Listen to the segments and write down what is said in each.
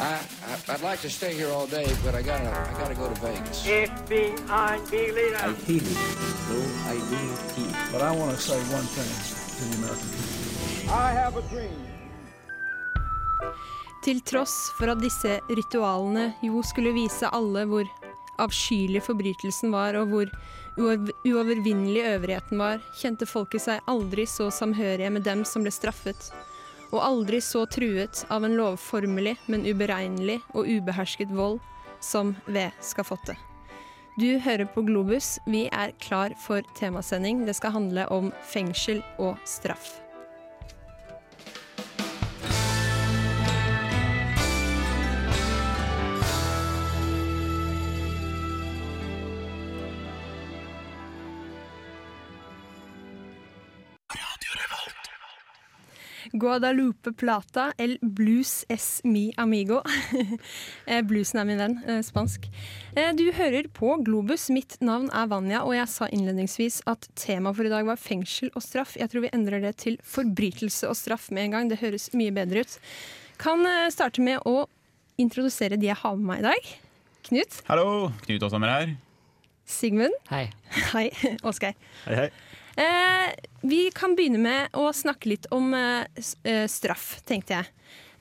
I, I, I'd like to stay here all day, but I gotta, I gotta go to Vegas. FBI leader. I feel it, though I do feel. But I want to say one thing to the American people. I have a dream. Til tross for at disse ritualene jo skulle vise alle hvor avskyelig forbrytelsen var, og hvor uovervinnelig øvrigheten var, kjente folket seg aldri så samhørige med dem som ble straffet, og aldri så truet av en lovformelig, men uberegnelig og ubehersket vold som ved skafottet. Du hører på Globus. Vi er klar for temasending. Det skal handle om fengsel og straff. Guadalupe Plata, El Blues es mi amigo. Eh, Bluesen er min venn, eh, spansk. Eh, Du hører på Globus. Mitt navn er Vanja, og jeg sa innledningsvis at temaet for i dag var fengsel og straff. Jeg tror vi endrer det til forbrytelse og straff med en gang. Det høres mye bedre ut. Kan starte med å introdusere de jeg har med meg i dag. Knut. Hallo, Knut Åshammer her. Sigmund. Hei. Hei, Oskar. Hei, hei. Eh, vi kan begynne med å snakke litt om eh, eh, straff, tenkte jeg.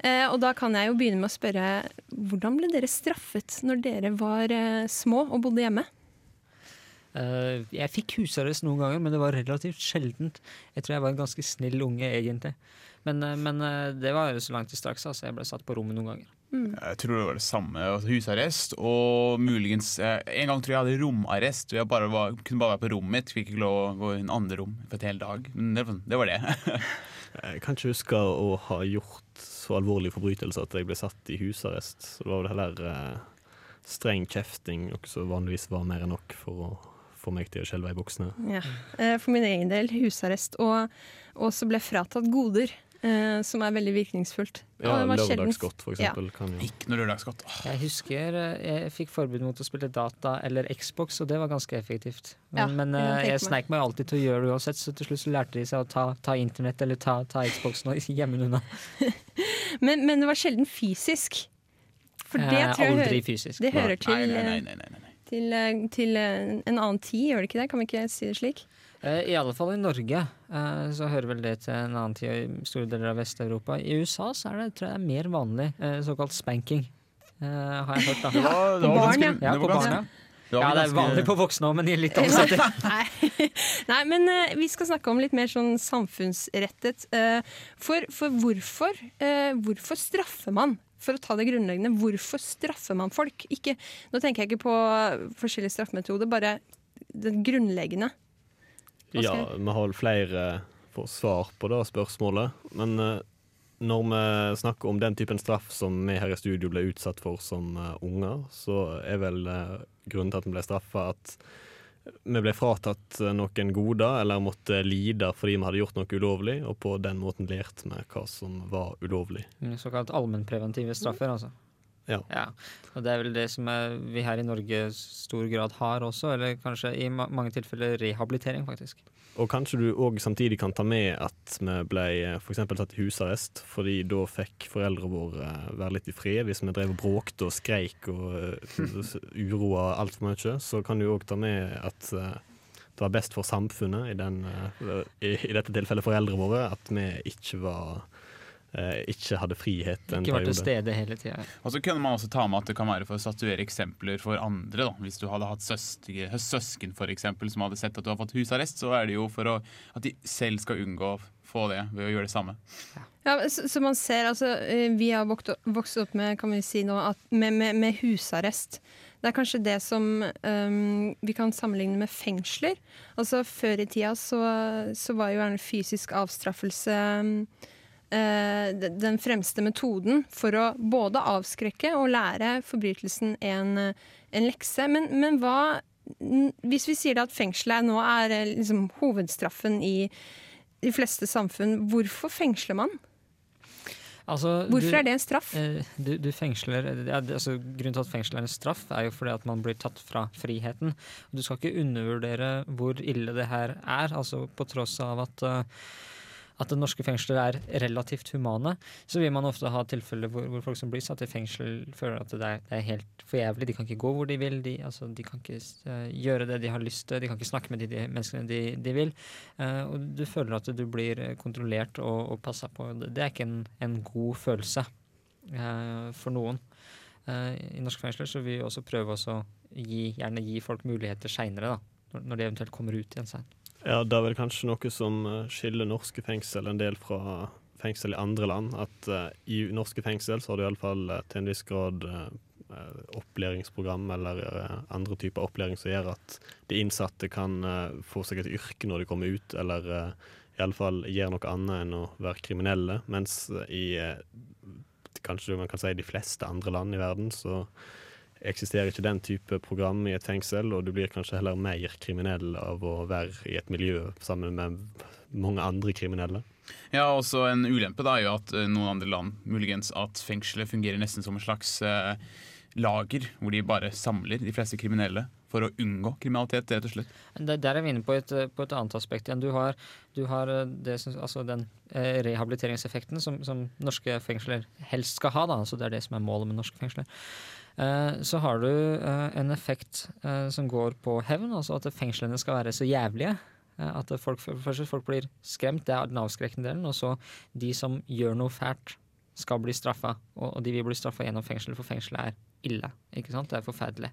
Eh, og da kan jeg jo begynne med å spørre hvordan ble dere straffet når dere var eh, små og bodde hjemme? Eh, jeg fikk husarrest noen ganger, men det var relativt sjeldent. Jeg tror jeg var en ganske snill unge, egentlig. Men, men det var så langt til straks, altså. Jeg ble satt på rommet noen ganger. Jeg tror det var det samme. altså Husarrest og muligens eh, En gang tror jeg jeg hadde romarrest. Jeg bare var, kunne bare være på rommet mitt. Fikk ikke lov å gå i en andre rom for et hel dag. Men det, var- det var det. Jeg kan ikke huske å ha gjort så alvorlige forbrytelser at jeg ble satt i husarrest. Så det var vel heller eh, streng kjefting, noe som vanligvis var mer enn nok for å få meg til å skjelve i buksene. Ja. Eh, for min egen del husarrest, og og så ble fratatt goder, eh, som er veldig virkningsfullt. Ja, Lørdagsgodt, for eksempel. Kan. Ikke noe lørdagsgodt. Åh, Jeg husker eh, jeg fikk forbud mot å spille data eller Xbox, og det var ganske effektivt. Ja, Men, men jeg eh, jeg sneik meg alltid til å gjøre det uansett, så til slutt så lærte de seg å ta, ta internett eller ta, ta Xboxen og gjemme den unna. men, men det var sjelden fysisk. For det Eh, tror jeg aldri hører, fysisk. det hører til, Nei, nei, nei, nei, nei. Til, eh, til eh, en annen tid, gjør det ikke det? Kan vi ikke si det slik? Eh, I alle fall i Norge eh, så hører vel det til en annen tid i store deler av Vest-Europa. I USA så er det, tror jeg, mer vanlig såkalt spanking. Eh, har jeg hørt, da. Det var, det var barn, ja. Ja, på barn, ja. det Ja, det er vanlig på voksne òg, men i litt annen setting. Nei. Nei, men uh, vi skal snakke om litt mer sånn samfunnsrettet. Uh, for, for hvorfor, uh, hvorfor straffer man? For å ta det grunnleggende, hvorfor straffer man folk? Ikke, nå tenker jeg ikke på forskjellige straffemetoder, bare det grunnleggende. Ja, vi har vel flere svar på det spørsmålet. Men eh, når vi snakker om den typen straff som vi her i studio ble utsatt for som eh, unger, så er vel eh, grunnen til at vi ble straffa at vi ble fratatt eh, noen goder, eller måtte lide fordi vi hadde gjort noe ulovlig, og på den måten lærte vi hva som var ulovlig. Mm, Såkalt allmennpreventive straffer, altså. Ja. Og det er vel det som er, vi her i Norge stor grad har også, eller kanskje i ma mange tilfeller rehabilitering, faktisk. Og kanskje du òg samtidig kan ta med at vi ble f.eks. tatt i husarrest, fordi da fikk foreldrene våre eh, være litt i fred. Hvis vi drev og bråkte og skreik og eh, uroa altfor mye, så kan du òg ta med at eh, det var best for samfunnet, i, den, eh, i, i dette tilfellet foreldrene våre, at vi ikke var eh, ikke hadde frihet en Ikke vært til stede hele tida. Og så kunne man også ta med at det kan være for å statuere eksempler for andre. da. Hvis du hadde hatt søsken, søsken for eksempel, som hadde sett at du har fått husarrest, så er det jo for å, at de selv skal unngå å få det ved å gjøre det samme. Ja, så, så man ser, altså, eh, Vi har vokst opp, vokst opp med kan vi si nå, at med, med, med husarrest. Det er kanskje det som um, vi kan sammenligne med fengsler. Altså Før i tida så, så var jo gjerne fysisk avstraffelse eh, de- den fremste metoden for å både avskrekke og lære forbrytelsen en, en lekse. Men, men hva Hvis vi sier at fengselet nå er eh, liksom, hovedstraffen i de fleste samfunn, hvorfor fengsler man? Altså, Hvorfor du- er det en straff? Eh, Du, du fengsler ja, altså, Grunnen til at fengsel er en straff, er jo fordi at man blir tatt fra friheten. Du skal ikke undervurdere hvor ille det her er, altså på tross av at, eh, at det norske fengsler er relativt humane, så vil man ofte ha tilfeller hvor, hvor folk som blir satt i fengsel, føler at det er, det er helt for jævlig. De kan ikke gå hvor de vil, de, altså, de kan ikke uh, gjøre det de har lyst til, de kan ikke snakke med de, de menneskene de, de vil. Uh, og du føler at du blir kontrollert og, og passa på. Det er ikke en, en god følelse uh, for noen. Eh, I norske fengsler så vil vi også prøve å gi, gi folk muligheter seinere, når, de eventuelt kommer ut igjen sein. Ja, det er vel kanskje noe som eh, skiller norske fengsel en del fra fengsel i andre land. At uh, i norske fengsel så har du iallfall uh, til en viss grad eh, eh, opplæringsprogram eller eh, andre typer opplæring som gjør at de innsatte kan eh, få seg et yrke når de kommer ut, eller uh, iallfall gjøre noe annet enn å være kriminelle. Mens i eh, kanskje man kan si de fleste andre land i verden så eksisterer ikke den type program i et fengsel, og du blir kanskje heller mer kriminell av å være i et miljø sammen med mange andre kriminelle. Ja, også En ulempe da er jo at eh, noen andre land muligens at fengselet fungerer nesten som en slags eh, lager, hvor de bare samler de fleste kriminelle for å unngå kriminalitet, rett og slett. Der, der er vi inne på et, på et annet aspekt igjen. Du har, du har eh, det altså den eh, rehabiliteringseffekten som, som norske fengsler helst skal ha. Da. Altså det er det som er målet med norske fengsler. Eh, så har du eh, en effekt eh, som går på hevn, altså at fengslene skal være så jævlige. At folk, folk blir skremt, det er den avskrekkende delen. Og så de som gjør noe fælt, skal bli straffa. Og, de vil bli straffa gjennom fengsel, for fengselet er ille. ikke sant? Det er forferdelig.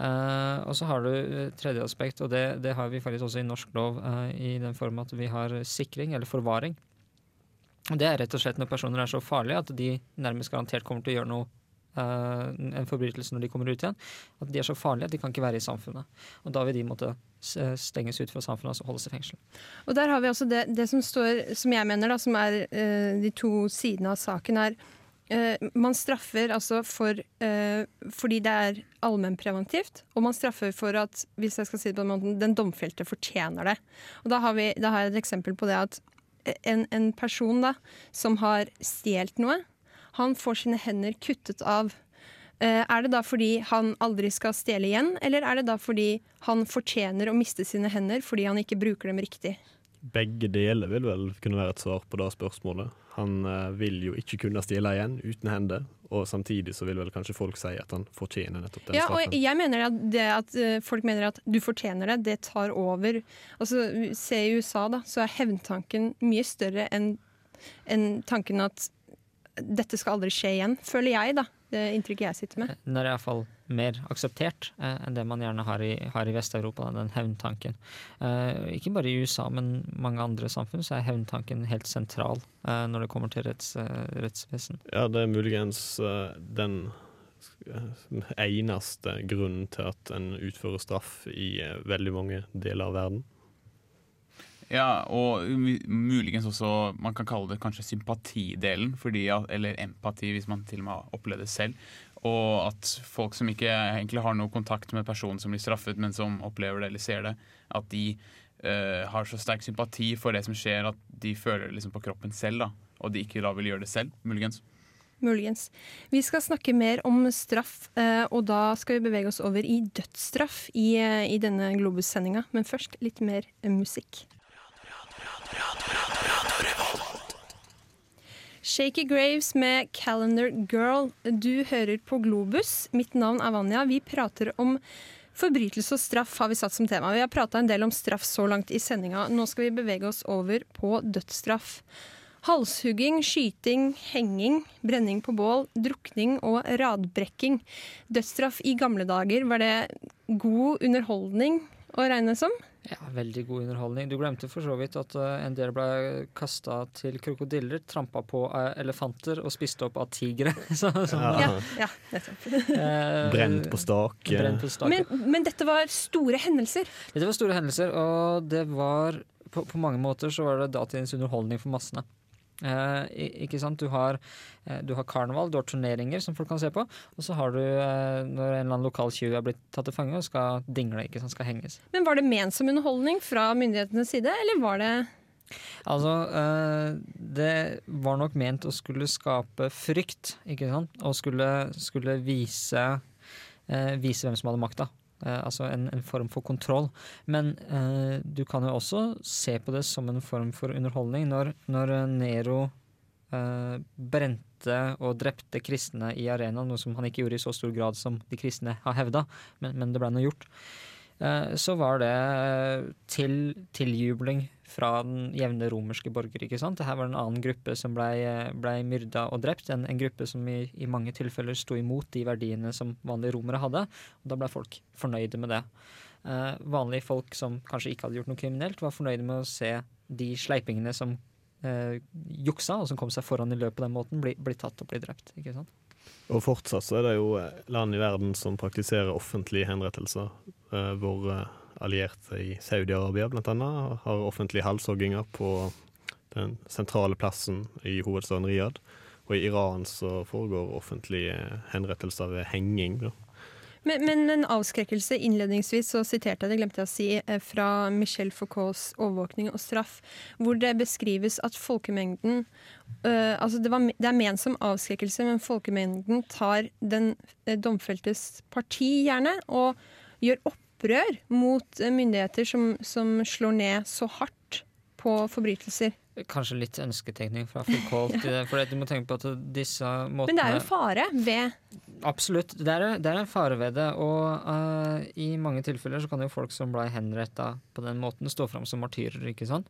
Uh, og så har du tredje aspekt, og det, det har vi faktisk også i norsk lov, uh, i den form at vi har sikring, eller forvaring. Det er rett og slett når personer er så farlige at de nærmest garantert kommer til å gjøre noe en forbrytelse når de kommer ut igjen. At de er så farlige at de kan ikke være i samfunnet. Og da vil de måtte s- stenges ut fra samfunnet, altså holdes i fengsel. Og der har vi også det, det som står, som jeg mener, da, som er uh, de to sidene av saken, er uh, man straffer altså for uh, fordi det er allmennpreventivt, og man straffer for at hvis jeg skal si det på den måten, den domfelte fortjener det. Og da har, vi, da har jeg et eksempel på det at en, en person da, som har stjålet noe, han får sine hender kuttet av. Eh, Er det da fordi han aldri skal stjele igjen, eller er det da fordi han fortjener å miste sine hender fordi han ikke bruker dem riktig? Begge deler vil vel kunne være et svar på det spørsmålet. Han eh, vil jo ikke kunne stjele igjen uten hender, og samtidig så vil vel kanskje folk si at han fortjener nettopp den Ja, og jeg mener at det at eh, folk mener at du fortjener det, det tar over. Altså, Se i USA, da, så er hevntanken mye større enn enn tanken at dette skal aldri skje igjen, føler jeg, da. Det inntrykket jeg sitter med. Den er iallfall mer akseptert eh, enn det man gjerne har i, har i Vest-Europa, da, den hevntanken. Eh, ikke bare i USA, men mange andre samfunn så er hevntanken helt sentral eh, når det kommer til retts, eh, rettsvesen. Ja, det er muligens eh, den eh, eneste grunnen til at en utfører straff i eh, veldig mange deler av verden. Ja, og muligens også Man kan kalle det kanskje sympatidelen, fordi, eller empati, hvis man til og med har opplevd det selv. Og at folk som ikke egentlig har noe kontakt med personen som blir straffet, men som opplever det eller ser det, at de uh, har så sterk sympati for det som skjer, at de føler det liksom på kroppen selv, da. Og de ikke da vil gjøre det selv, muligens. Muligens. Vi skal snakke mer om straff, eh, og da skal vi bevege oss over i dødsstraff i, eh, i denne Globus-sendinga. Men først litt mer musikk. Shaky Graves med 'Calendar Girl'. Du hører på Globus. Mitt navn er Vanja. Vi prater om forbrytelse og straff, har vi satt som tema. Vi har prata en del om straff så langt i sendinga. Nå skal vi bevege oss over på dødsstraff. Halshugging, skyting, henging, brenning på bål, drukning og radbrekking. Dødsstraff i gamle dager, var det god underholdning å regne som? Ja, Veldig god underholdning. Du glemte for så vidt at eh, en del ble kasta til krokodiller, trampa på av elefanter og spist opp av tigre. Så, sånn. Ja, ja nettopp. eh, Brent på stake. brent på stake. Men, men dette var store hendelser. Dette var store hendelser, og det var på, på mange måter så var det datidens underholdning for massene. Eh, ikke sant? Du har, eh, du har karneval, du har turneringer som folk kan se på. Og så har du eh, når en eller annen lokal tjuv er blitt tatt til fange og skal dingle, ikke sant, skal henges. Men var det ment som underholdning fra myndighetenes side, eller var det Altså, eh, det var nok ment å skulle skape frykt, ikke sant? Og skulle, skulle vise, eh, vise hvem som hadde makta. Eh, altså en, en form for kontroll. Men eh, du kan jo også se på det som en form for underholdning. Når, når eh, Nero eh, brente og drepte kristne i arenaen, noe som han ikke gjorde i så stor grad som de kristne har hevda, men, men det ble nå gjort, eh, så var det til tiljubling fra den jevne romerske borger. ikke sant? Dette var en annen gruppe som ble, ble myrda og drept. En, en gruppe som i, i, mange tilfeller sto imot de verdiene som vanlige romere hadde. og Da ble folk fornøyde med det. Eh, vanlige folk som kanskje ikke hadde gjort noe kriminelt, var fornøyde med å se de sleipingene som eh, juksa, og som kom seg foran i løpet på den måten, bli, bli tatt og bli drept. ikke sant? Og fortsatt så er det jo land i verden som praktiserer offentlige henrettelser, eh, hvor eh, allierte i Saudi-Arabia bl.a. har offentlige halshogginger på den sentrale plassen i hovedstaden Riyadh. Og i Iran så foregår offentlige henrettelser ved henging. Da. Men, men, en avskrekkelse innledningsvis, så siterte jeg det, glemte jeg å si, eh, fra Michel Foucaults 'Overvåkning og straff', hvor det beskrives at folkemengden øh, altså det, var, det, er ment som avskrekkelse, men folkemengden tar den uh, domfeltes parti, gjerne, og gjør opp opprør mot myndigheter som, som slår ned så hardt på forbrytelser. Kanskje litt ønsketenkning fra Foucault. ja. For du må tenke på at disse måtene Men det er jo fare ved Absolutt. Det er, det er en fare ved det. Og uh, i mange tilfeller så kan jo folk som ble henretta på den måten, stå fram som martyrer, ikke sant.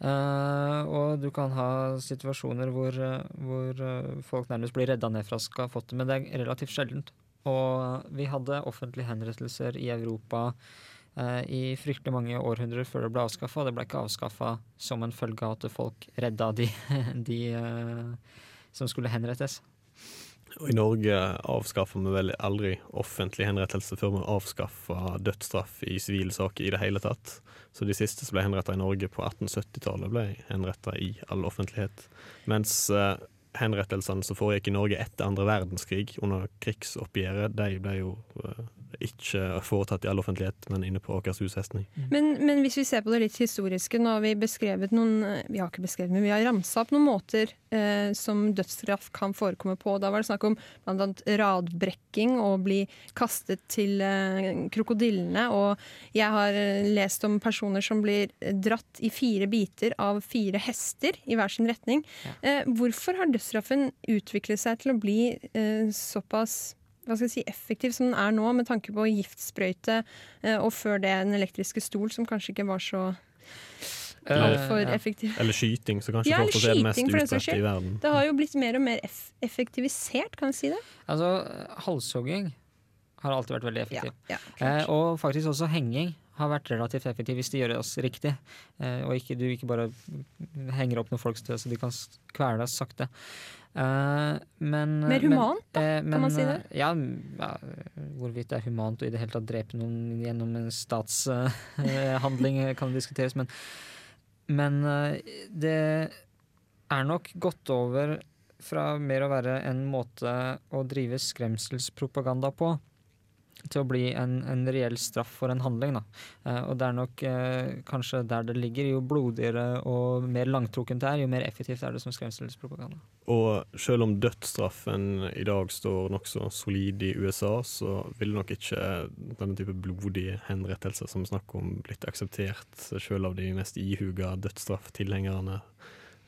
Uh, og du kan ha situasjoner hvor, hvor uh, folk nærmest blir redda ned fra skafottet, men det er relativt sjeldent. Og vi hadde offentlige henrettelser i Europa eh, i fryktelig mange århundrer før det ble avskaffa. Det ble ikke avskaffa som en følge av at folk redda de, de eh, som skulle henrettes. Og I Norge avskaffa vi vel aldri offentlig henrettelse før vi avskaffa dødsstraff i sivile saker i det hele tatt. Så de siste som ble henretta i Norge på 1870-tallet, ble henretta i all offentlighet. Mens eh, henrettelsene som foregikk i Norge etter andre verdenskrig, under krigsoppgjøret, de ble jo uh, ikke foretatt i all offentlighet, men inne på Åkershus festning. Mm. Men, men, hvis vi ser på det litt historiske, nå har vi beskrevet noen Vi har ikke beskrevet, men vi har ramsa opp noen måter eh, som dødsstraff kan forekomme på. Da var det snakk om bl.a. radbrekking og bli kastet til eh, krokodillene. Og jeg har eh, lest om personer som blir dratt i fire biter av fire hester i hver sin retning. Ja. Eh, hvorfor har dødsstraffen utviklet seg til å bli eh, såpass hva skal jeg si, effektiv som den er nå, med tanke på giftsprøyte, eh, og før det den elektriske stol, som kanskje ikke var så altfor uh, effektiv. Eller skyting, så kanskje ja, fortsatt er det mest utbredte i verden. Det har jo blitt mer og mer eff effektivisert, kan jeg si det? Altså, halshogging har alltid vært veldig effektiv. Ja, ja, eh, og faktisk også henging har vært relativt effektiv hvis det gjøres riktig. Eh, og ikke, du ikke bare henger opp noen folk så de kan kvele deg sakte. Uh, men, Mer humant, men, da, uh, men, kan man si det? Ja, ja, hvorvidt det er humant å i det hele tatt drepe noen gjennom en statshandling, uh, kan diskuteres. Men, men det er nok gått over fra mer å være en måte å drive skremselspropaganda på, til å bli en, en, reell straff for en handling. Eh, og det er nok eh, kanskje der det ligger. Jo blodigere og mer langtrukkent det er, jo mer effektivt er det som skremselspropaganda. Og selv om dødsstraffen i dag står nokså solid i USA, så vil nok ikke denne type blodige henrettelser som snakker om blitt akseptert, selv av de mest ihuga dødsstrafftilhengerne.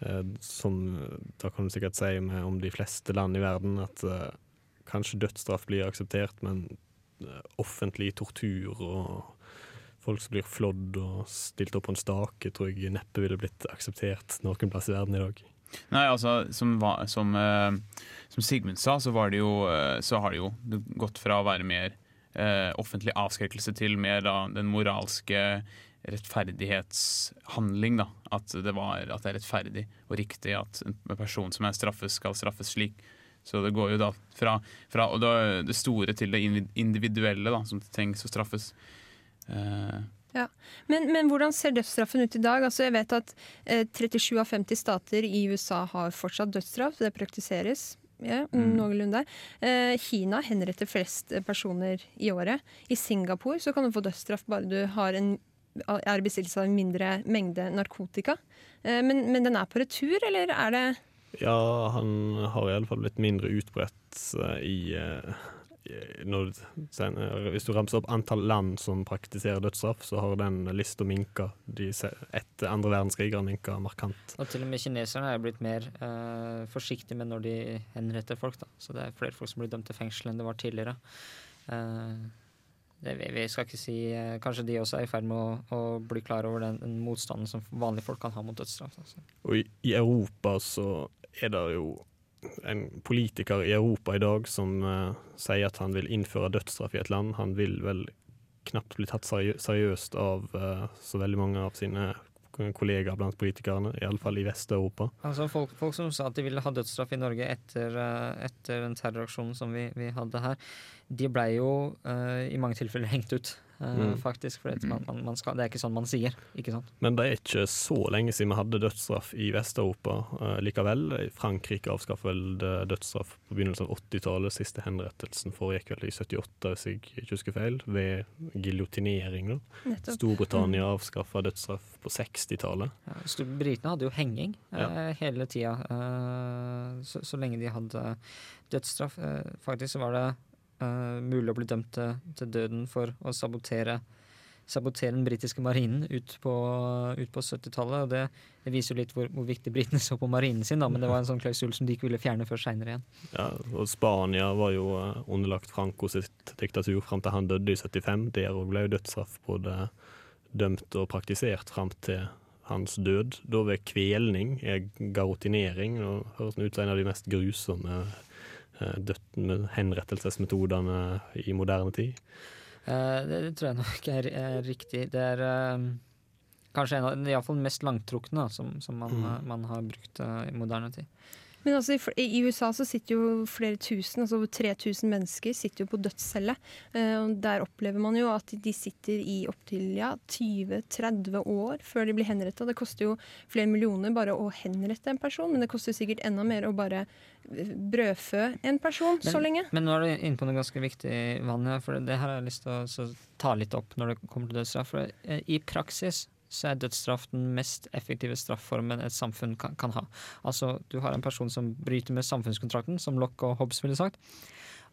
Eh, som da kan du sikkert si med om de fleste land i verden, at eh, kanskje dødsstraff blir akseptert, men offentlig tortur og folk som blir flådd og stilt opp på en stake, tror jeg neppe ville blitt akseptert noen plass i verden i dag. Nei, altså, som, som, uh, som Sigmund sa, så, jo, uh, så, har det jo gått fra å være mer uh, offentlig avskrekkelse til mer da, den moralske rettferdighetshandling. Da. At, det var, at det er rettferdig og riktig at en person som er straffet, skal straffes slik. Så det går jo da fra, fra det store til det individuelle da, som trengs å straffes. Uh, ja. Men, men, hvordan ser dødsstraffen ut i dag? Altså jeg vet at eh, 37 av 50 stater i USA har fortsatt dødsstraff. Det praktiseres. Ja, mm. noenlunde. Eh, Kina henretter flest personer i året. I Singapore så kan du få dødsstraff bare du har en, er i besittelse av en mindre mengde narkotika. Eh, men, men den er på retur, eller er det ja, han har i alle fall blitt mindre utbredt uh, i eh, når, sen, eh, Hvis du ramser opp antall land som praktiserer dødsstraff, så har den lista minka de etter andre verdenskrig. har minka markant. Og til og med kineserne er blitt mer eh, forsiktige med når de henretter folk. Da. Så det er flere folk som blir dømt til fengsel enn det var tidligere. Eh, det, vi, vi skal ikke si eh, Kanskje de også er i ferd med å, å bli klar over den, den motstanden som vanlige folk kan ha mot dødsstraff. Altså. Og i, i Europa så er det jo en politiker i Europa i dag som uh, sier at han vil innføre dødsstraff i et land. Han vil vel knapt bli tatt seriøst av uh, så veldig mange av sine kollegaer blant politikerne, iallfall i Vest-Europa. Altså folk, folk som sa at de ville ha dødsstraff i Norge etter, eh, etter den terroraksjonen som vi, vi hadde her, de blei jo uh, i mange tilfeller hengt ut, Mm. faktisk. For man, man, man skal, det er ikke sånn man sier, ikke sant? Men det er ikke så lenge siden vi hadde dødsstraff i Vest-Europa uh, likevel. Frankrike avskaffet vel dødsstraff på begynnelsen av 80-tallet. Siste henrettelsen foregikk vel i 78, hvis jeg ikke husker feil, ved giljotinering. Storbritannia avskaffa dødsstraff på 60-tallet. Ja, Britene hadde jo henging eh, Ja. hele tida, uh, så, så lenge de hadde dødsstraff. Eh, faktisk så var det eh, mulig å bli dømt til, døden for å sabotere sabotere den britiske marinen ut på, ut på 70-tallet. og det, det viser jo litt hvor, hvor viktig britene så på marinen sin, da, men det var en sånn klausul som de ikke ville fjerne før seinere igjen. Ja, og Spania var jo eh, underlagt Franco sitt diktatur fram til han døde i 75. Der òg ble jo dødsstraff både dømt og praktisert fram til hans død. Da ved kvelning, er garotinering, og høres ut som en av de mest grusomme eh, med henrettelsesmetodene i moderne tid. Eh, det, det tror jeg nok er, er riktig. Det er eh, kanskje en av iallfall mest langtrukne da, som, som man, Mm. man har brukt i moderne tid. Men altså, i, i USA så sitter jo flere tusen, altså over 3000 mennesker sitter jo på dødscelle. Eh, og der opplever man jo at de sitter i opptil ja, 20-30 år før de blir henretta. Det koster jo flere millioner bare å henrette en person, men det koster sikkert enda mer å bare eh, brødfø en person så lenge. Men nå er du inne på noe ganske viktig, Vanja. For det her har jeg lyst til å så ta litt opp når det kommer til dødsstraff. Eh, I praksis så er dødsstraff den mest effektive strafformen et samfunn kan, kan ha. Altså, Du har en person som bryter med samfunnskontrakten, som Lock og Hobbes ville sagt.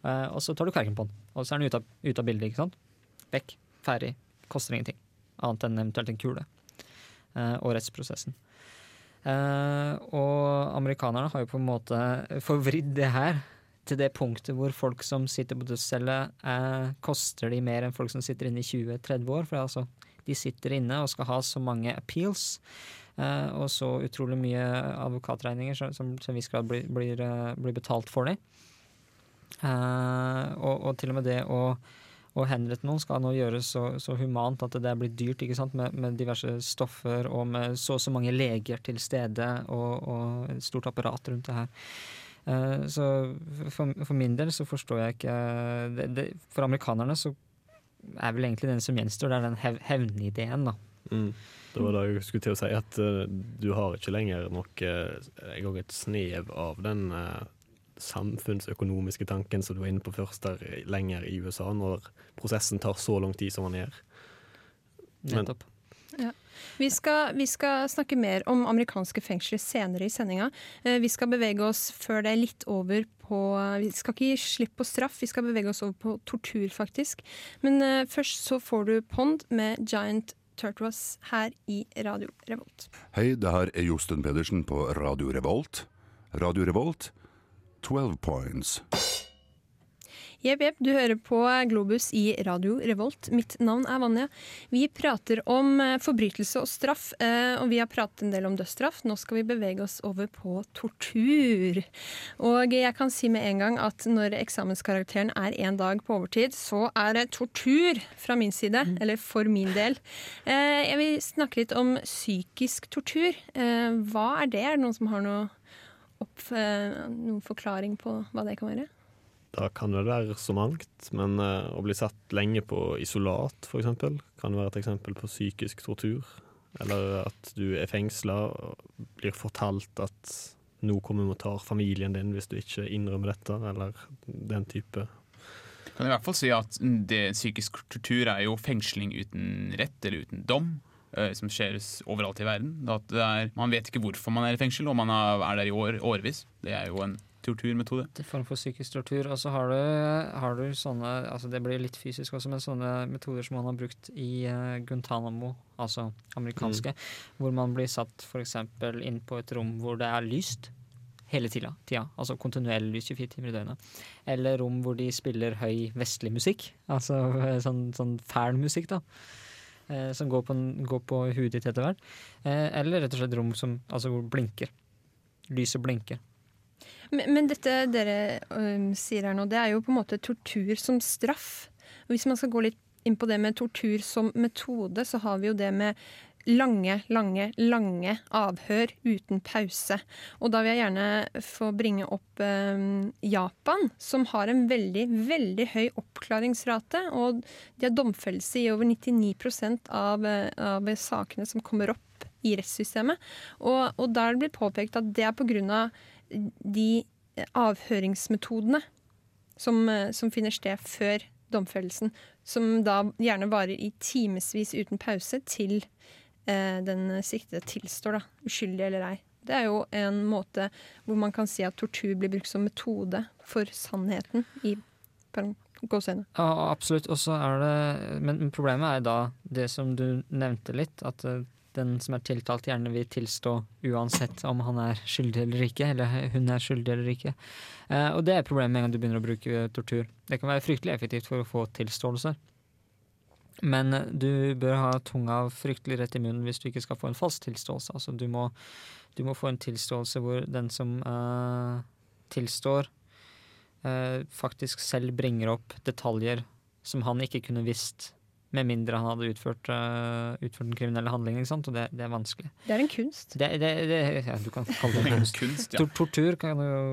uh, og så tar du kverken på den, og så er den ute av, ut av bildet. ikke sant? Vekk. Ferdig. Koster ingenting. Annet enn eventuelt en kule. Uh, og rettsprosessen. Uh, og amerikanerne har jo på en måte forvridd det her til det punktet hvor folk som sitter på dødscelle, uh, koster de mer enn folk som sitter inne i 20-30 år. For det er altså, de sitter inne og skal ha så mange appeals Uh, og så utrolig mye advokatregninger som, som til en viss grad blir, blir, eh, blir betalt for dem. Uh, og, og til og med det å, å henrette noen skal nå gjøres så, så humant at det blir dyrt? Med, med diverse stoffer og med så og så mange leger til stede og, og et stort apparat rundt det her. Uh, så for, for min del så forstår jeg ikke det, det, For amerikanerne så er vel egentlig den som gjenstår, det er den hev, hevnideen, da. Mm. Det var det jeg skulle til å si, at uh, du har ikke lenger noe engang et snev av den uh, samfunnsøkonomiske tanken som du var inne på først der lenger i USA, når prosessen tar så lang tid som den gjør. Men- Nettopp. Vi skal, vi skal snakke mer om amerikanske fengsler senere i sendinga. Eh, Vi skal bevege oss før det er litt over på Vi skal ikke gi slipp på straff, vi skal bevege oss over på tortur, faktisk. Men eh, først så får du Pond med Giant Turtles her i Radio Revolt. Hei, det her er Josten Pedersen på Radio Revolt. Radio Revolt, 12 points. Jepp, jepp, du hører på Globus i Radio Revolt. Mitt navn er Vanja. Vi prater om eh, forbrytelse og straff, eh, og vi har pratet en del om dødsstraff. Nå skal vi bevege oss over på tortur. Og jeg kan si med en gang at når eksamenskarakteren er én dag på overtid, så er det tortur fra min side, eller for min del. Eh, Jeg vil snakke litt om psykisk tortur. Hva er det? Er det noen som har noe opp, noen forklaring på hva det kan være? Da kan det være så mangt, men eh, å bli satt lenge på isolat f.eks. kan være et eksempel på psykisk tortur. Eller at du er fengsla og blir fortalt at nå kommer vi og tar familien din hvis du ikke innrømmer dette, eller den type. Kan i hvert fall si at det psykisk tortur er jo fengsling uten rett eller uten dom. eh, Som skjer overalt i verden. Er, man vet ikke hvorfor man er i fengsel, og man er der i år, årevis. Det er jo en torturmetode. Det er form for psykisk tortur. Og så har du, har du sånne altså Det blir litt fysisk også, men sånne metoder som man har brukt i uh, Guantánamo, altså amerikanske, hvor man blir satt f.eks. inn på et rom hvor det er lyst hele tida. tida altså kontinuerlig lys 24 timer i døgnet. Eller rom hvor de spiller høy vestlig musikk. Altså eh, sånn, sånn fæl musikk, da. Eh, som går på, går på hudet ditt etter hvert. Eh, eller rett og slett rom som altså hvor blinker. Lyset blinker. Men, men dette dere um, sier her nå, det er jo på en måte tortur som straff. Og hvis man skal gå litt inn på det med tortur som metode, så har vi jo det med lange, lange, lange avhør uten pause. Og da vil jeg gjerne få bringe opp eh, Japan, som har en veldig, veldig høy oppklaringsrate. Og de har domfellelse i over 99 av, eh, av sakene som kommer opp i rettssystemet. Og, og da er det påpekt at det er pga. De avhøringsmetodene som, eh, som finner sted før domfellelsen, som da gjerne varer i timevis uten pause til eh, den siktede tilstår, da, uskyldig eller ei. Det er jo en måte hvor man kan si at tortur blir brukt som metode for sannheten i gåseøyne. Ja, absolutt. Og er det Men problemet er da det som du nevnte litt, at eh, den som er tiltalt, gjerne vil tilstå uansett om han er skyldig eller ikke, eller hun er skyldig eller ikke. Eh, og det er problemet med en gang du begynner å bruke tortur. Det kan være fryktelig effektivt for å få tilståelser. Men du bør ha tunga fryktelig rett i munnen hvis du ikke skal få en falsk tilståelse. Altså, du, må, du må få en tilståelse hvor den som eh, tilstår, eh, faktisk selv bringer opp detaljer som han ikke kunne visst, med mindre han hadde utført, uh, utført den kriminelle handlingen. Og det, det, er vanskelig. Det er en kunst. Det, det, ja, du kan kalle det kunst. kunst ja. Tortur kan jo,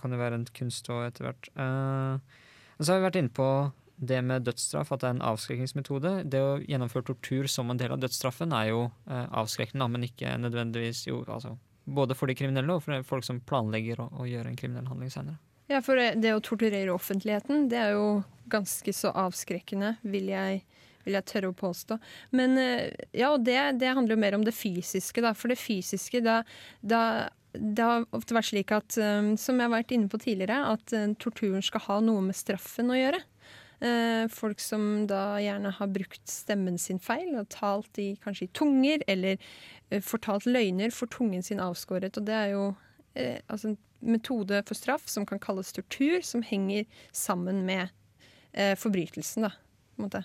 kan jo, være en kunst òg, etter hvert. så har vi vært inne på det med dødsstraff, at det er en avskrekkingsmetode. Det å gjennomføre tortur som en del av dødsstraffen er jo uh, avskrekkende, men ikke nødvendigvis jo, altså, både for de kriminelle og for folk som planlegger å, å gjøre en kriminell handling senere. Ja, for det å torturere offentligheten, det er jo ganske så avskrekkende, vil jeg, vil jeg tørre å påstå. Men eh, ja, og det, det, handler jo mer om det fysiske, da. For det fysiske, da, da det har ofte vært slik at, um, som jeg har vært inne på tidligere, at uh, torturen skal ha noe med straffen å gjøre. Eh, folk som da gjerne har brukt stemmen sin feil og talt i, kanskje i tunger, eller eh, fortalt løgner, for tungen sin avskåret. Og det er jo eh, altså en metode for straff som kan kalles tortur, som henger sammen med eh, forbrytelsen, da. på en måte.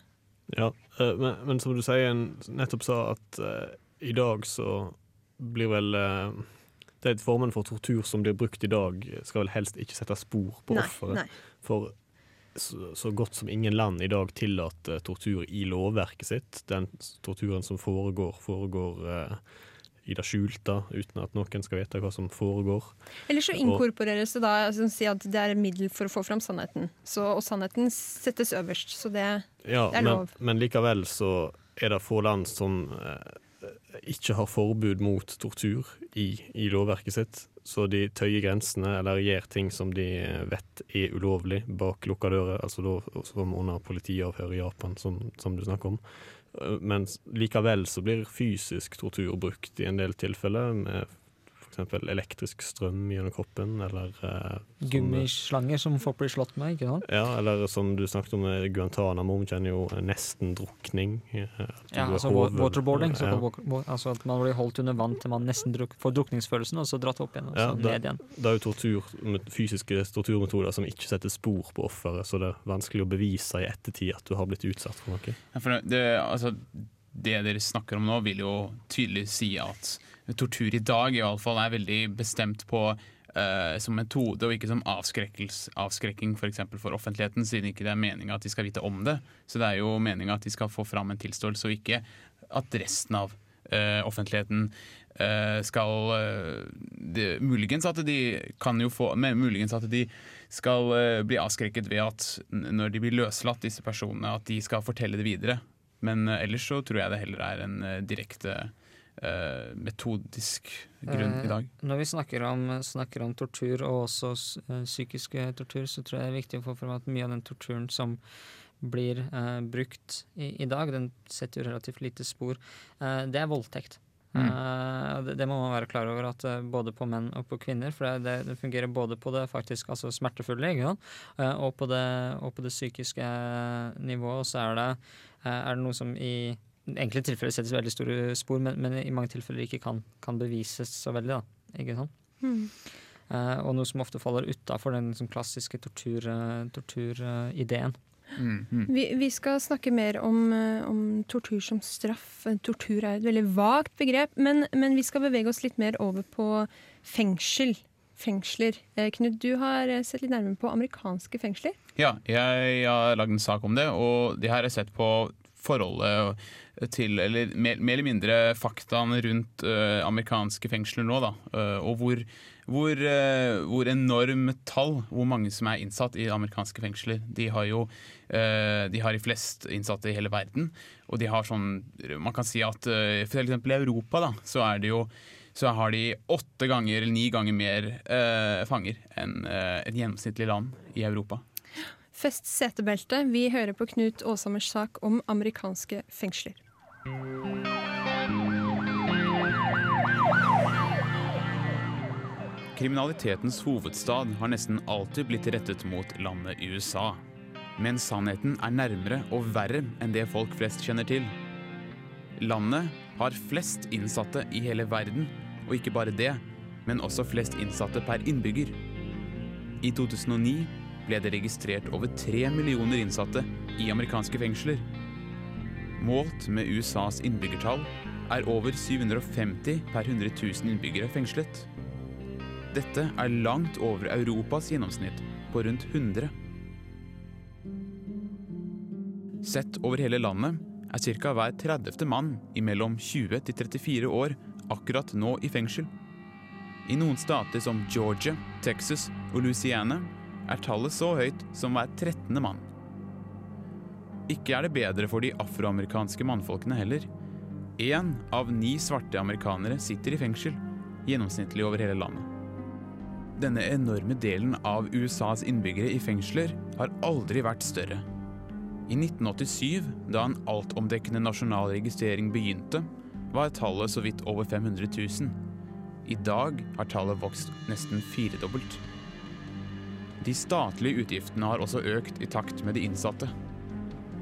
Ja, eh, men, men, som du sier, nettopp sa at uh, i dag så blir vel uh, det formen for tortur som blir brukt i dag, skal vel helst ikke sette spor på offeret. For så, så, godt som ingen land i dag tillater tortur i lovverket sitt. Den torturen som foregår, foregår uh, i det skjulte, uten at noen skal vite hva som foregår. Eller så inkorporeres det da altså, si at det er et middel for å få fram sannheten. Så, og sannheten settes øverst, så det, ja, det er lov. Men, men, likevel så er det få land som eh, ikke har forbud mot tortur i, i lovverket sitt. Så de tøyer grensene eller gjør ting som de vet er ulovlig bak lukka dører, altså da som under politiavhør i Japan, som, som, du snakker om. Men likevel så blir fysisk tortur brukt i en del tilfeller, med F.eks. elektrisk strøm gjennom kroppen, eller uh, Gummislanger som folk blir slått med, ikke sant? Ja, eller som du snakket om, eh, Guantánamo kjenner jo nesten-drukning. Ja, altså hover, waterboarding. Ja. På, altså at man blir holdt under vann til man nesten druk, får drukningsfølelsen, og så dratt opp igjen, og så ja, ned igjen. Det er jo tortur, fysiske torturmetoder som ikke setter spor på offeret, så det er vanskelig å bevise i ettertid at du har blitt utsatt for noe. Ja, for det, altså, det dere snakker om nå, vil jo tydelig si at tortur i dag i alle fall er veldig bestemt på uh, som metode og ikke som avskrekking. For, for offentligheten, siden ikke det er meninga at de skal vite om det. Så det er jo meninga at de skal få fram en tilståelse, og ikke at resten av uh, offentligheten uh, skal de, Muligens at få Muligens at de skal bli avskrekket ved at når de blir løslatt, disse personene, at de skal fortelle det videre. Men ellers så tror jeg det heller er en direkte eh, metodisk grunn i dag. Eh, når vi snakker om, snakker om, tortur og også uh, psykisk tortur, så tror jeg det er viktig å få fram at mye av den torturen som blir uh, brukt i, i, dag, den setter jo relativt lite spor. Det er voldtekt. Mm. Eh, det, det må man være klar over, at eh, både på menn og på kvinner. For det, det, fungerer både på det faktisk altså smertefulle? Eh, og, på det, og på det psykiske nivået. Så er det, eh, er det noe som i enkelte tilfeller settes veldig store spor, men, men i mange tilfeller ikke kan, kan bevises så veldig. da, ikke sant? Mm. Uh, og noe som ofte faller utafor den liksom, klassiske torturideen. Tortur, uh. Mm, mm. Vi, vi skal snakke mer om, eh, om tortur som straff. Tortur er et veldig vagt begrep, men, men vi skal bevege oss litt mer over på fengsel. Fengsler. Eh, Knut, du har sett litt nærmere på amerikanske fengsler. Ja, jeg har lagd en sak om det, og det her har jeg sett på forholdet til, eller mer, mer eller mindre faktaene rundt uh, amerikanske fengsler nå, da. Uh, og hvor, hvor, uh, hvor enorme tall, hvor mange som er innsatt i amerikanske fengsler. De har jo de har de flest innsatte i hele verden, og de har sånn Man kan si at for eksempel i Europa, da, så er det jo så har de åtte ganger eller ni ganger mer fanger enn et gjennomsnittlig land i Europa. Fest setebeltet. Vi hører på Knut Åshammers sak om amerikanske fengsler. Kriminalitetens hovedstad har nesten alltid blitt rettet mot landet USA. Men sannheten er nærmere og verre enn det folk flest kjenner til. Landet har flest innsatte i hele verden, og ikke bare det, men også flest innsatte per innbygger. I 2009 ble det registrert over tre millioner innsatte i amerikanske fengsler. Målt med USAs innbyggertall er over 750 per 100 000 innbyggere fengslet. Dette er langt over Europas gjennomsnitt på rundt 100. Sett over hele landet er ca. hver 30. mann i mellom 20 til 34 år akkurat nå i fengsel. I noen stater som Georgia, Texas og Louisiana er tallet så høyt som hver 13. mann. Ikke er det bedre for de afroamerikanske mannfolkene heller. Én av ni svarte amerikanere sitter i fengsel, gjennomsnittlig over hele landet. Denne enorme delen av USAs innbyggere i fengsler har aldri vært større. I 1987, da en altomdekkende nasjonal registrering begynte, var tallet så vidt over 500 000. I dag har tallet vokst nesten firedobbelt. De statlige utgiftene har også økt i takt med de innsatte.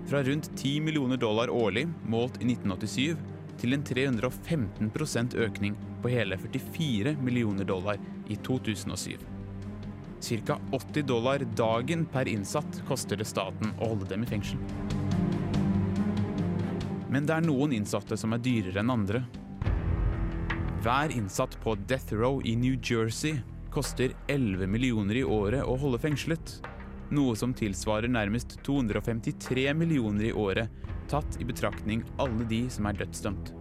Fra rundt 10 millioner dollar årlig, målt i 1987, til en 315% økning på hele 44 millioner dollar i 2007. Ca. 80 dollar dagen per innsatt koster det staten å holde dem i fengsel. Men det er noen innsatte som er dyrere enn andre. Hver innsatt på Death Row i New Jersey koster 11 millioner i året å holde fengslet. Noe som tilsvarer nærmest 253 millioner i året, tatt i betraktning alle de som er dødsdømt.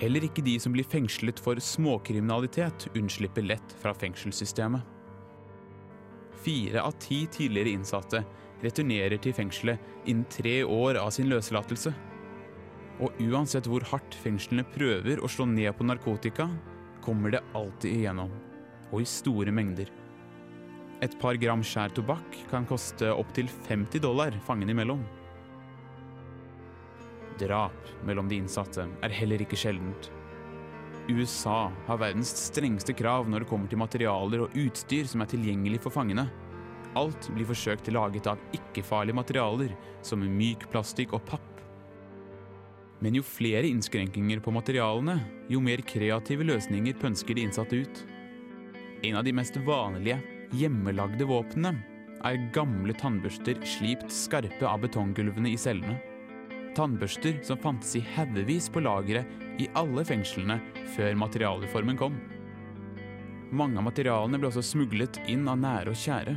Heller ikke de som blir fengslet for småkriminalitet, unnslipper lett fra fengselssystemet. Fire av ti tidligere innsatte returnerer til fengselet innen tre år av sin løslatelse. Og uansett hvor hardt fengslene prøver å slå ned på narkotika, kommer det alltid igjennom, og i store mengder. Et par gram skjær tobakk kan koste opptil 50 dollar fangene imellom. Drap mellom de innsatte er heller ikke sjeldent. USA har verdens strengeste krav når det kommer til materialer og utstyr som er tilgjengelig for fangene. Alt blir forsøkt laget av ikke-farlige materialer, som myk plastikk og papp. Men jo flere innskrenkinger på materialene, jo mer kreative løsninger pønsker de innsatte ut. En av de mest vanlige, hjemmelagde våpnene er gamle tannbørster slipt skarpe av betonggulvene i cellene. Tannbørster som fantes i haugevis på lageret i alle fengslene før materialreformen kom. Mange av materialene ble også smuglet inn av nære og kjære.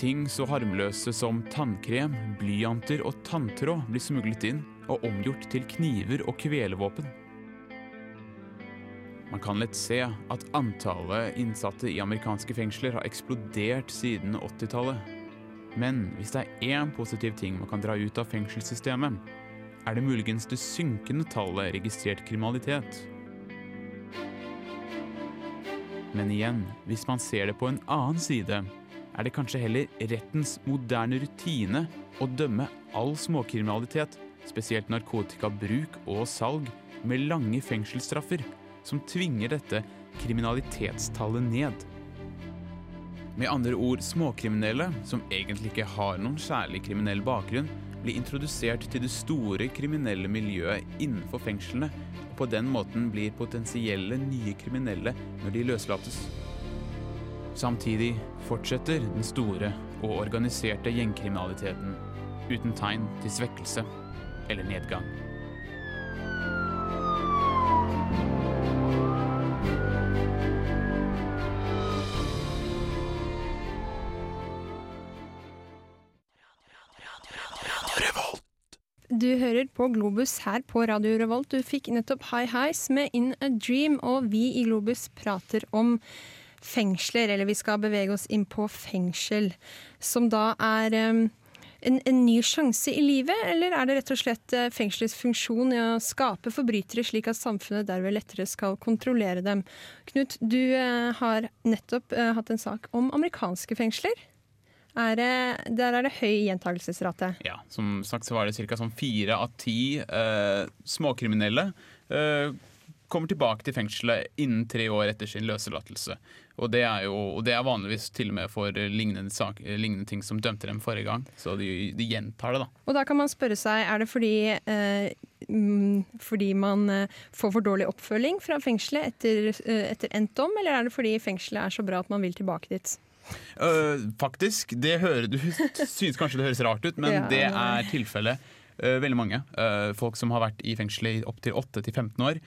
Ting så harmløse som tannkrem, blyanter og tanntråd blir smuglet inn og omgjort til kniver og kvelevåpen. Man kan lett se at antallet innsatte i amerikanske fengsler har eksplodert siden 80-tallet. Men hvis det er én positiv ting man kan dra ut av fengselssystemet, er det muligens det synkende tallet registrert kriminalitet. Men igjen, hvis man ser det på en annen side, er det kanskje heller rettens moderne rutine å dømme all småkriminalitet spesielt narkotikabruk og salg, med lange fengselsstraffer, som tvinger dette kriminalitetstallet ned. Med andre ord småkriminelle, som egentlig ikke har noen særlig kriminell bakgrunn, blir introdusert til det store kriminelle miljøet innenfor fengslene, og på den måten blir potensielle nye kriminelle når de løslates. Samtidig fortsetter den store og organiserte gjengkriminaliteten uten tegn til svekkelse eller nedgang. Du hører på Globus her på Radio Revolt. Du fikk nettopp High Highs med In a Dream, og vi i Globus prater om fengsler, eller vi skal bevege oss inn på fengsel, som da er um, en, en, ny sjanse i livet, eller er det rett og slett uh, fengselets funksjon i å skape forbrytere, slik at samfunnet derved lettere skal kontrollere dem? Knut, du uh, har nettopp uh, hatt en sak om amerikanske fengsler. Er det, der er det høy gjentakelsesrate. Ja, som sagt så var det ca. sånn fire av ti eh, småkriminelle eh, kommer tilbake til fengselet innen tre år etter sin løslatelse. Og det er jo og det er vanligvis til og med for lignende, sak, lignende ting som dømte dem forrige gang. Så de, de, gjentar det, da. Og da kan man spørre seg, er det fordi, eh, fordi man eh, får for dårlig oppfølging fra fengselet etter, eh, etter endt dom, eller er det fordi fengselet er så bra at man vil tilbake dit? Uh, faktisk. Det hører, du synes kanskje det høres rart ut, men ja, det er tilfellet. Uh, veldig mange. Uh, folk som har vært i fengsel i opptil 8-15 år,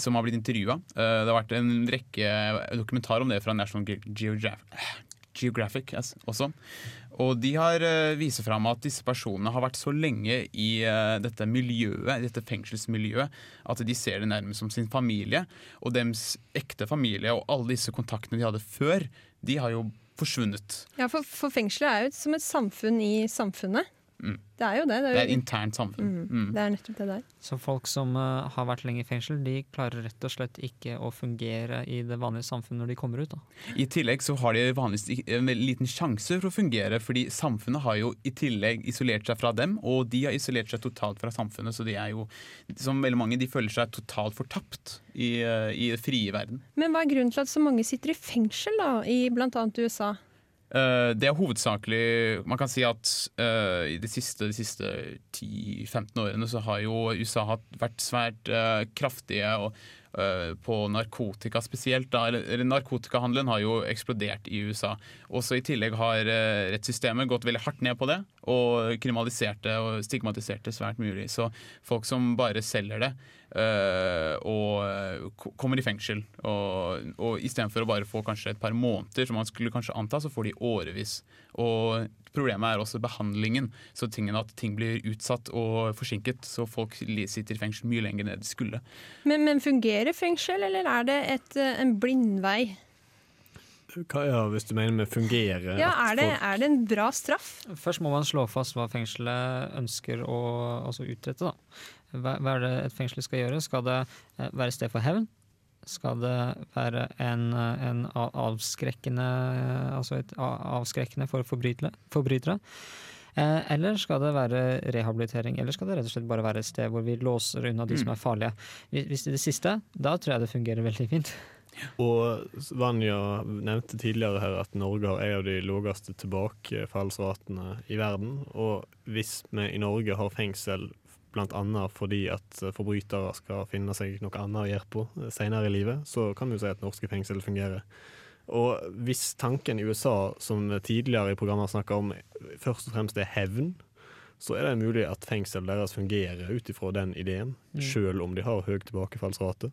som har blitt intervjua. det har vært en rekke dokumentar om det fra National Geographic, Geographic yes, også. Og de har uh, viser fram at disse personene har vært så lenge i uh, dette miljøet, dette fengselsmiljøet, at de ser det nærmest som sin familie. Og deres ekte familie og alle disse kontaktene de hadde før, de har jo forsvunnet. Ja, for, for fengselet er jo som et samfunn i samfunnet. Mm. Det er jo det. Det er, det er et internt samfunn. Mm. Mm. Det er nettopp det der. Så folk som uh, har vært lenge i fengsel, de klarer rett og slett ikke å fungere i det vanlige samfunnet når de kommer ut? da. I tillegg så har de vanligvis en liten sjanse for å fungere, fordi samfunnet har jo i tillegg isolert seg fra dem, og de har isolert seg totalt fra samfunnet, så de er jo, som veldig mange, de føler seg totalt fortapt i, uh, i frie verden. Men hva er grunnen til at så mange sitter i fengsel, da, i bl.a. USA? Uh, det er hovedsakelig Man kan si at uh, i de siste, siste 10-15 årene så har jo USA vært svært uh, kraftige og, på narkotika spesielt. Da. Eller, narkotikahandelen har jo eksplodert i USA. Også i tillegg har rettssystemet gått veldig hardt ned på det og kriminaliserte og stigmatiserte svært mulig. Så folk som bare selger det øh, og kommer i fengsel. Og, og istedenfor å bare få kanskje et par måneder, som man skulle kanskje anta, så får de årevis. Og problemet er også behandlingen, så tingen at ting blir utsatt og forsinket. Så folk sitter i fengsel mye lenger enn de skulle. Men, men, fungerer fengsel, eller er det et, eh, en blindvei? Hva ja, hvis du mener med fungere? Ja, er det, er det, en bra straff? Først må man slå fast hva fengselet ønsker å altså utrette. Da. Hva, hva er det et fengsel skal gjøre? Skal det være være sted for hevn? Skal det være en, en avskrekkende Altså et avskrekkende for forbrytere? Eh, eller skal det være rehabilitering, eller skal det rett og slett bare være et sted hvor vi låser unna de mm. som er farlige? Hvis det er det siste, da tror jeg det fungerer veldig fint. Og Vanja nevnte tidligere her at Norge har en av de laveste tilbakefallsratene i verden. Og hvis vi i Norge har fengsel bl.a. fordi at forbrytere skal finne seg noe annet å gjøre på eh, senere i livet, så kan vi jo si at norske fengsel fungerer. Og hvis tanken i USA, som tidligere i programmet snakka om, først og fremst er hevn, så er det mulig at fengsel deres fungerer ut ifra den ideen, mm. sjøl om de har høy tilbakefallsrate.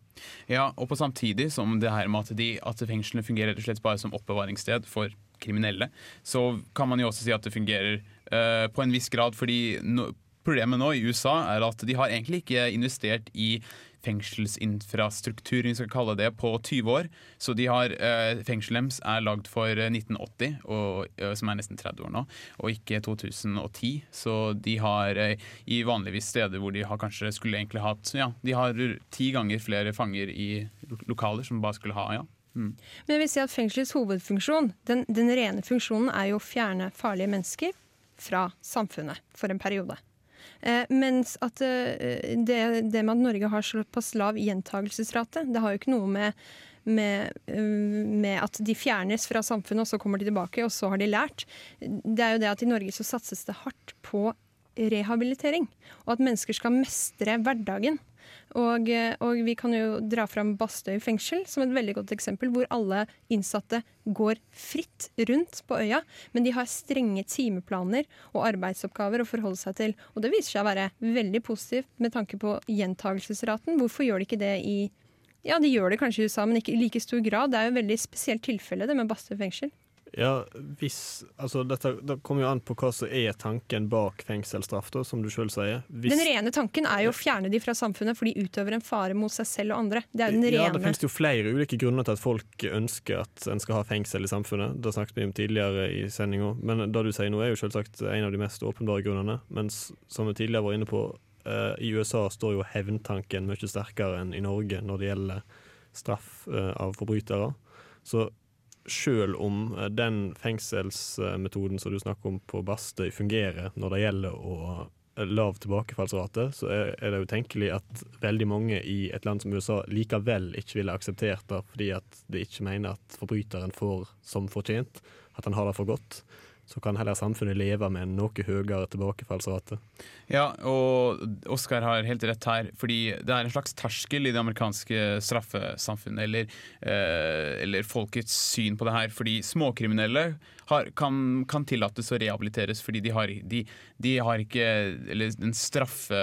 Ja, og på samtidig som det her med at, de, at fengslene fungerer rett og slett bare som oppbevaringssted for kriminelle, så kan man jo også si at det fungerer uh, på en viss grad, fordi no, Problemet nå i USA er at de har egentlig ikke investert i fengselsinfrastruktur, vi skal kalle det, på 20 år. Så de har, eh, Fengselet deres er lagd for 1980, og, eh, som er nesten 30 år nå, og ikke 2010. Så de har eh, i vanligvis steder hvor de har kanskje skulle egentlig hatt Ja, de har ti ganger flere fanger i lokaler som bare skulle ha, ja. Mm. Men jeg vil si at Fengselets hovedfunksjon, den, den rene funksjonen, er jo å fjerne farlige mennesker fra samfunnet for en periode. Eh, mens at eh, det, det med at Norge har såpass lav gjentagelsesrate, det har jo ikke noe med, med, eh, med at de fjernes fra samfunnet, og så kommer de tilbake, og så har de lært. Det er jo det at i Norge så satses det hardt på rehabilitering, og at mennesker skal mestre hverdagen. Og, eh, og vi kan jo dra fram Bastøy fengsel som et veldig godt eksempel, hvor alle innsatte går fritt rundt på øya, men de har strenge timeplaner og arbeidsoppgaver å forholde seg til. Og det viser seg å være veldig positivt med tanke på gjentagelsesraten. Hvorfor gjør de ikke det i Ja, de gjør det kanskje i USA, men ikke i like stor grad. Det er jo et veldig spesielt tilfelle, det med Bastøy fengsel. Ja, hvis Altså, dette det kommer jo an på hva som er tanken bak fengselsstraff, da, som du sjøl sier. Hvis, Den rene tanken er jo å fjerne de fra samfunnet, for de utøver en fare mot seg selv og andre. Det er den ja, det finnes jo flere ulike grunner til at folk ønsker at en skal ha fengsel i samfunnet. Det snakket vi om tidligere i sendinga, men det du sier nå er jo selvsagt en av de mest åpenbare grunnene. Mens som vi tidligere var inne på, eh, i USA står jo hevntanken mye sterkere enn i Norge når det gjelder straff eh, av forbrytere. Så sjøl om eh, den fengselsmetoden som du snakker om på Bastøy fungerer når det gjelder å eh, lav tilbakefallsrate, så er det utenkelig at veldig mange i et land som USA likevel ikke ville akseptert det, fordi at de ikke mener at forbryteren får som fortjent, at han har det for godt. Så kan heller samfunnet leve med en noe høyere tilbakefallsrate. Ja, og Oskar har helt rett her, fordi det er en slags terskel i det amerikanske straffesamfunnet, eller, eh, eller folkets syn på det her. Fordi småkriminelle har, kan, kan tillates å rehabiliteres fordi de har, de, de har ikke Eller den straffe,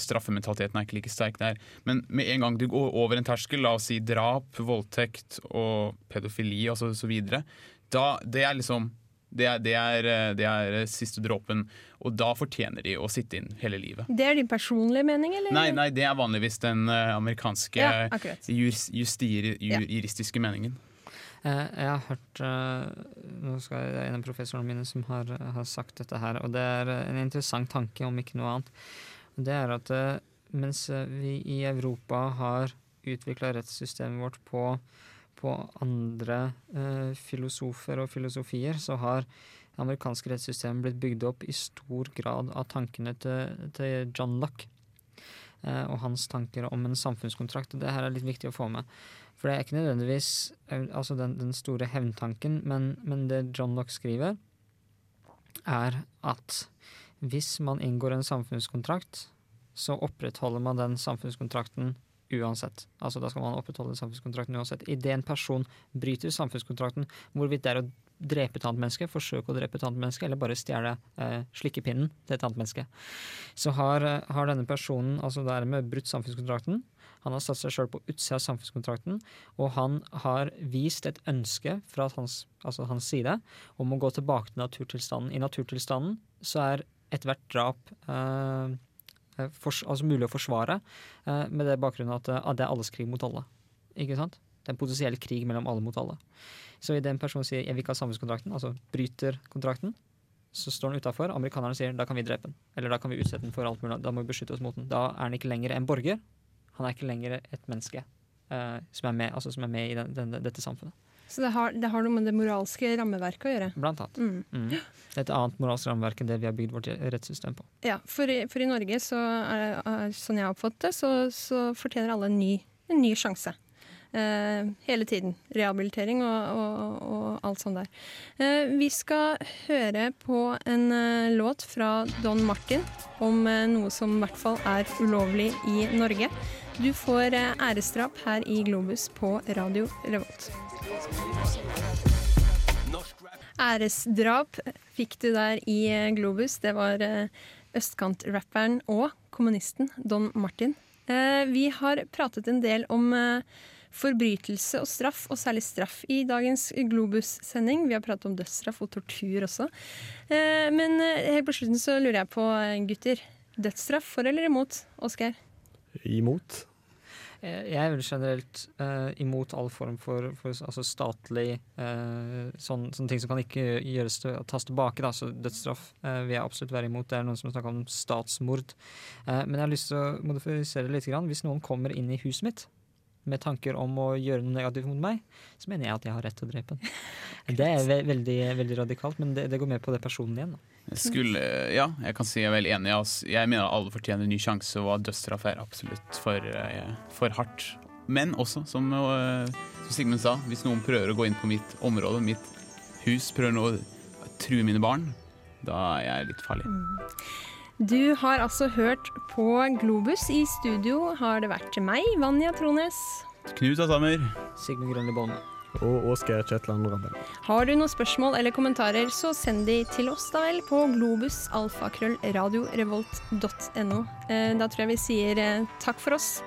straffementaliteten er ikke like sterk der. Men med en gang du går over en terskel, la oss si drap, voldtekt og pedofili videre, da det er liksom det er, det, er, det er siste dråpen, og da fortjener de å sitte inn hele livet. Det er din personlige mening, eller? Nei, nei, det er vanligvis den eh, amerikanske Ja, jus, justiri, ju, Ja. juristiske meningen. Eh, jeg har hørt eh, nå skal jeg, Det en av professorene mine som har, har sagt dette her, og det er en interessant tanke, om ikke noe annet. Det er at eh, mens vi i Europa har utvikla rettssystemet vårt på, på andre eh, filosofer og filosofier, så har det amerikanske rettssystemet blitt bygd opp i stor grad av tankene til, til John Locke. eh, og hans tanker om en samfunnskontrakt. og Det her er litt viktig å få med. For det er ikke nødvendigvis eh, altså den, den store hevntanken, men, men det John Locke skriver, er at hvis man inngår en samfunnskontrakt, så opprettholder man den samfunnskontrakten uansett. Altså Da skal man opprettholde samfunnskontrakten uansett. Idet en person bryter samfunnskontrakten, hvorvidt det er å drepe et annet menneske, forsøke å drepe et annet menneske, eller bare stjele eh, slikkepinnen til et annet menneske, så har, eh, har denne personen altså dermed brutt samfunnskontrakten. Han har satt seg sjøl på utsida av samfunnskontrakten, og han har vist et ønske fra hans, altså hans side om å gå tilbake til naturtilstanden. I naturtilstanden så er ethvert drap eh, eh, fors, altså mulig å forsvare, eh, med det bakgrunnen at, eh, at det er alles krig mot alle. Ikke sant? Det er en potensiell krig mellom alle mot alle. Så idet en person sier 'jeg vil ikke ha samfunnskontrakten', altså bryter kontrakten, så står han utafor. Amerikanerne sier 'da kan vi drepe den', eller 'da kan vi utsette den for alt mulig', da må vi beskytte oss mot den. Da er han ikke lenger en borger, han er ikke lenger et menneske eh, som, er med, altså som er med i den, den, dette samfunnet. Så det har, det har noe med det moralske rammeverket å gjøre. Blant annet. Mm. Mm. Det er et annet moralsk rammeverk enn det vi har bygd vårt rettssystem på. Ja, for i, for i Norge, så er, er, sånn jeg har oppfattet det, så, så fortjener alle en ny, en ny sjanse. Eh, hele tiden. Rehabilitering og, og, og alt sånt der. Eh, vi skal høre på en eh, låt fra Don Martin om eh, noe som i hvert fall er ulovlig i Norge. Du får eh, æresdrap her i Globus på Radio Revolt. Æresdrap fikk du der i eh, Globus. Det var eh, østkantrapperen og kommunisten Don Martin. Eh, Vi har pratet en del om forbrytelse og straff, og særlig straff i dagens Globus-sending. Vi har pratet om dødsstraff og tortur også. Men helt på slutten så lurer jeg på, gutter. Dødsstraff for eller imot? Oskar? Imot. Eh, Jeg er vel generelt eh, imot all form for, for altså statlig eh, sånn, sånne ting som kan ikke gjøres til, tas tilbake. Da. Så dødsstraff eh, vil jeg absolutt være imot. Det er noen som snakker om statsmord. Eh, men jeg har lyst til å modifisere det litt. Grann. Hvis noen kommer inn i huset mitt med tanker om å gjøre noe negativt mot meg, så mener jeg at jeg har rett til å drepe den. Det er ve veldig, veldig radikalt, men det, det går med på det personen igjen. Da. Jeg Skulle, ja, jeg kan si jeg er veldig enig. Altså, jeg mener at alle fortjener en ny sjanse, og at dødsstraff er absolutt for, eh, for hardt. Men også, som, eh, som Sigmund sa, hvis noen prøver å gå inn på mitt område, mitt hus, prøver å true mine barn, da er jeg litt farlig. Du har altså hørt på Globus. I studio har det vært meg, Vanja Trones. Knut Ashammer. Sigmund Grønli Bonde. Og Åsgeir Kjetland Rabbe. Har du noen spørsmål eller kommentarer, så send de til oss da vel på globusalfakrøllradiorevolt.no. Eh, Da tror jeg vi sier eh, takk for oss.